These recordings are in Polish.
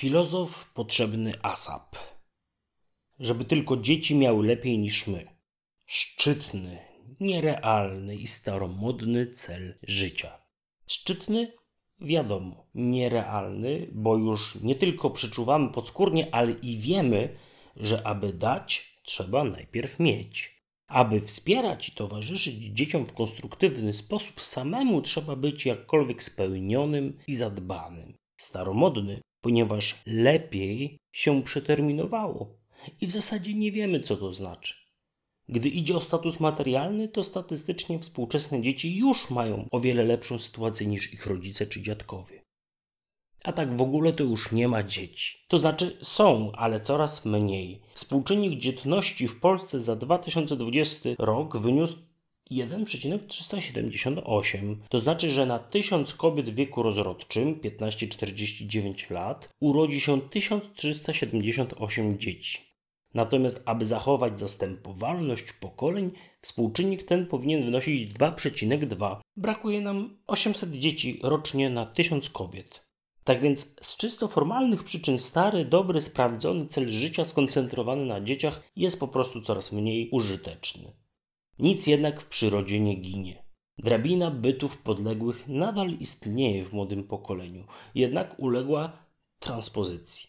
Filozof potrzebny ASAP. Żeby tylko dzieci miały lepiej niż my. Szczytny, nierealny i staromodny cel życia. Szczytny? Wiadomo, nierealny, bo już nie tylko przeczuwamy podskórnie, ale i wiemy, że aby dać, trzeba najpierw mieć. Aby wspierać i towarzyszyć dzieciom w konstruktywny sposób, samemu trzeba być jakkolwiek spełnionym i zadbanym. Staromodny, ponieważ lepiej się przeterminowało i w zasadzie nie wiemy, co to znaczy. Gdy idzie o status materialny, to statystycznie współczesne dzieci już mają o wiele lepszą sytuację niż ich rodzice czy dziadkowie. A tak w ogóle to już nie ma dzieci. To znaczy są, ale coraz mniej. Współczynnik dzietności w Polsce za 2020 rok wyniósł 1,378. To znaczy, że na 1000 kobiet w wieku rozrodczym 15-49 lat urodzi się 1378 dzieci. Natomiast aby zachować zastępowalność pokoleń, współczynnik ten powinien wynosić 2,2. Brakuje nam 800 dzieci rocznie na 1000 kobiet. Tak więc z czysto formalnych przyczyn stary, dobry, sprawdzony cel życia skoncentrowany na dzieciach jest po prostu coraz mniej użyteczny. Nic jednak w przyrodzie nie ginie. Drabina bytów podległych nadal istnieje w młodym pokoleniu, jednak uległa transpozycji.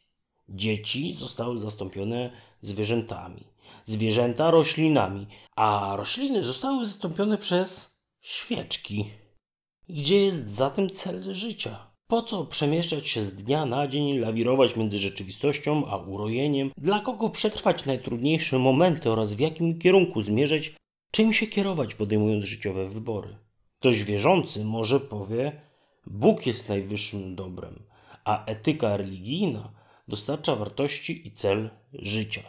Dzieci zostały zastąpione zwierzętami, zwierzęta roślinami, a rośliny zostały zastąpione przez świeczki. Gdzie jest zatem cel życia? Po co przemieszczać się z dnia na dzień, lawirować między rzeczywistością a urojeniem? Dla kogo przetrwać najtrudniejsze momenty oraz w jakim kierunku zmierzać? Czym się kierować, podejmując życiowe wybory? Ktoś wierzący może powie: Bóg jest najwyższym dobrem, a etyka religijna dostarcza wartości i cel życia.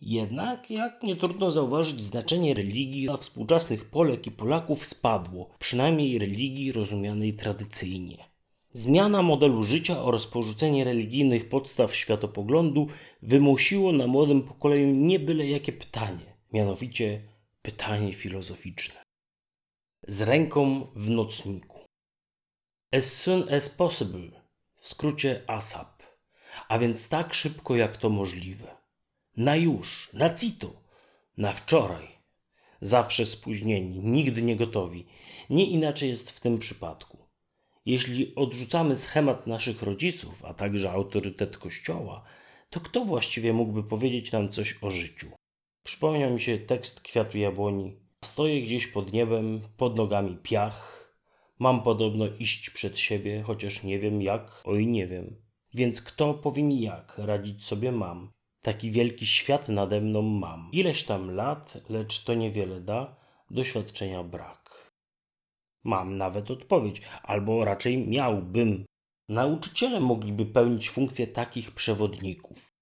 Jednak, jak nie trudno zauważyć, znaczenie religii dla współczesnych Polek i Polaków spadło, przynajmniej religii rozumianej tradycyjnie. Zmiana modelu życia oraz porzucenie religijnych podstaw światopoglądu wymusiło na młodym pokoleniu nie byle jakie pytanie, mianowicie pytanie filozoficzne. Z ręką w nocniku. As soon as possible, w skrócie ASAP, a więc tak szybko jak to możliwe. Na już, na cito, na wczoraj. Zawsze spóźnieni, nigdy nie gotowi. Nie inaczej jest w tym przypadku. Jeśli odrzucamy schemat naszych rodziców, a także autorytet Kościoła, to kto właściwie mógłby powiedzieć nam coś o życiu? Przypomniał mi się tekst Kwiatu Jabłoni. Stoję gdzieś pod niebem, pod nogami piach. Mam podobno iść przed siebie, chociaż nie wiem jak, oj nie wiem. Więc kto powie mi jak, radzić sobie mam. Taki wielki świat nade mną mam. Ileś tam lat, lecz to niewiele da, doświadczenia brak. Mam nawet odpowiedź, albo raczej miałbym. Nauczyciele mogliby pełnić funkcję takich przewodników.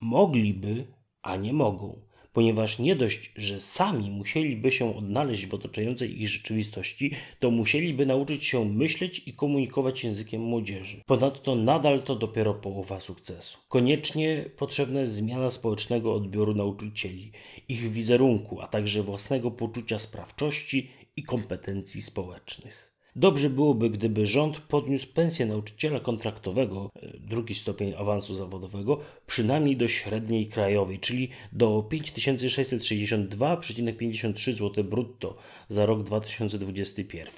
Mogliby, a nie mogą, ponieważ nie dość, że sami musieliby się odnaleźć w otaczającej ich rzeczywistości, to musieliby nauczyć się myśleć i komunikować językiem młodzieży. Ponadto nadal to dopiero połowa sukcesu. Koniecznie potrzebna jest zmiana społecznego odbioru nauczycieli, ich wizerunku, a także własnego poczucia sprawczości i kompetencji społecznych. Dobrze byłoby, gdyby rząd podniósł pensję nauczyciela kontraktowego, e, drugi stopień awansu zawodowego, przynajmniej do średniej krajowej, czyli do 5662,53 zł brutto za rok 2021.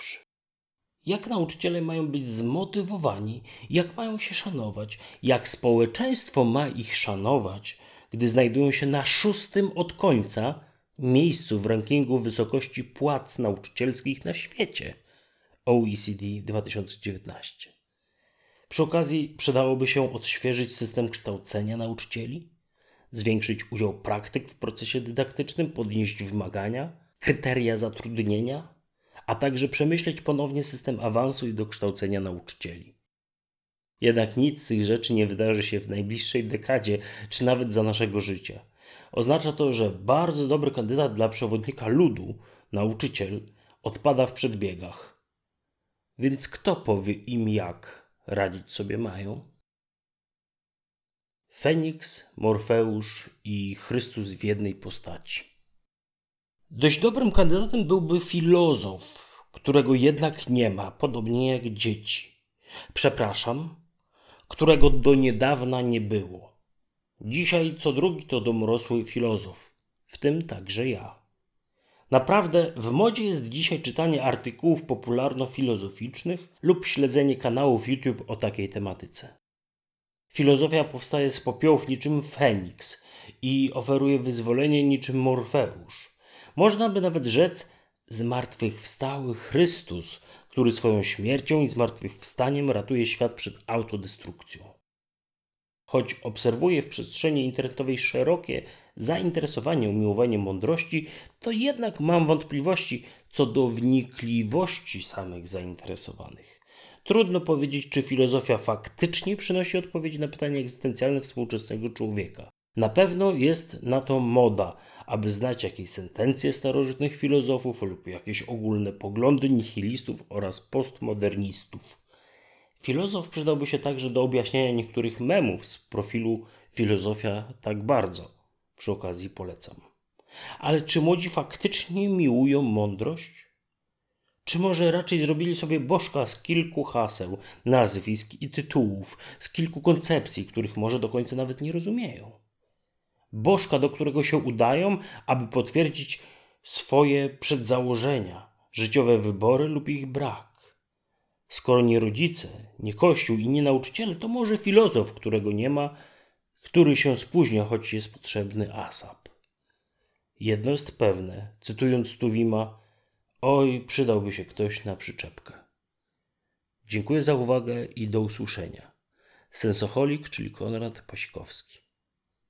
Jak nauczyciele mają być zmotywowani, jak mają się szanować, jak społeczeństwo ma ich szanować, gdy znajdują się na szóstym od końca miejscu w rankingu wysokości płac nauczycielskich na świecie OECD 2019. Przy okazji przydałoby się odświeżyć system kształcenia nauczycieli, zwiększyć udział praktyk w procesie dydaktycznym, podnieść wymagania, kryteria zatrudnienia, a także przemyśleć ponownie system awansu i dokształcenia nauczycieli. Jednak nic z tych rzeczy nie wydarzy się w najbliższej dekadzie, czy nawet za naszego życia – Oznacza to, że bardzo dobry kandydat dla przewodnika ludu, nauczyciel, odpada w przedbiegach. Więc kto powie im, jak radzić sobie mają? Feniks, Morfeusz i Chrystus w jednej postaci. Dość dobrym kandydatem byłby filozof, którego jednak nie ma, podobnie jak dzieci. Przepraszam, którego do niedawna nie było. Dzisiaj co drugi to domorosły filozof, w tym także ja. Naprawdę w modzie jest dzisiaj czytanie artykułów popularno-filozoficznych lub śledzenie kanałów YouTube o takiej tematyce. Filozofia powstaje z popiołów niczym Feniks i oferuje wyzwolenie niczym Morfeusz. Można by nawet rzec zmartwychwstały Chrystus, który swoją śmiercią i zmartwychwstaniem ratuje świat przed autodestrukcją. Choć obserwuję w przestrzeni internetowej szerokie zainteresowanie umiłowaniem mądrości, to jednak mam wątpliwości co do wnikliwości samych zainteresowanych. Trudno powiedzieć, czy filozofia faktycznie przynosi odpowiedzi na pytania egzystencjalne współczesnego człowieka. Na pewno jest na to moda, aby znać jakieś sentencje starożytnych filozofów lub jakieś ogólne poglądy nihilistów oraz postmodernistów. Filozof przydałby się także do objaśniania niektórych memów z profilu Filozofia tak bardzo. Przy okazji polecam. Ale czy młodzi faktycznie miłują mądrość? Czy może raczej zrobili sobie bożka z kilku haseł, nazwisk i tytułów, z kilku koncepcji, których może do końca nawet nie rozumieją? Bożka, do którego się udają, aby potwierdzić swoje przedzałożenia, życiowe wybory lub ich brak. Skoro nie rodzice, nie kościół i nie nauczyciele, to może filozof, którego nie ma, który się spóźnia, choć jest potrzebny asap. Jedno jest pewne, cytując Tuwima, oj, przydałby się ktoś na przyczepkę. Dziękuję za uwagę i do usłyszenia. Sensoholik, czyli Konrad Pasikowski.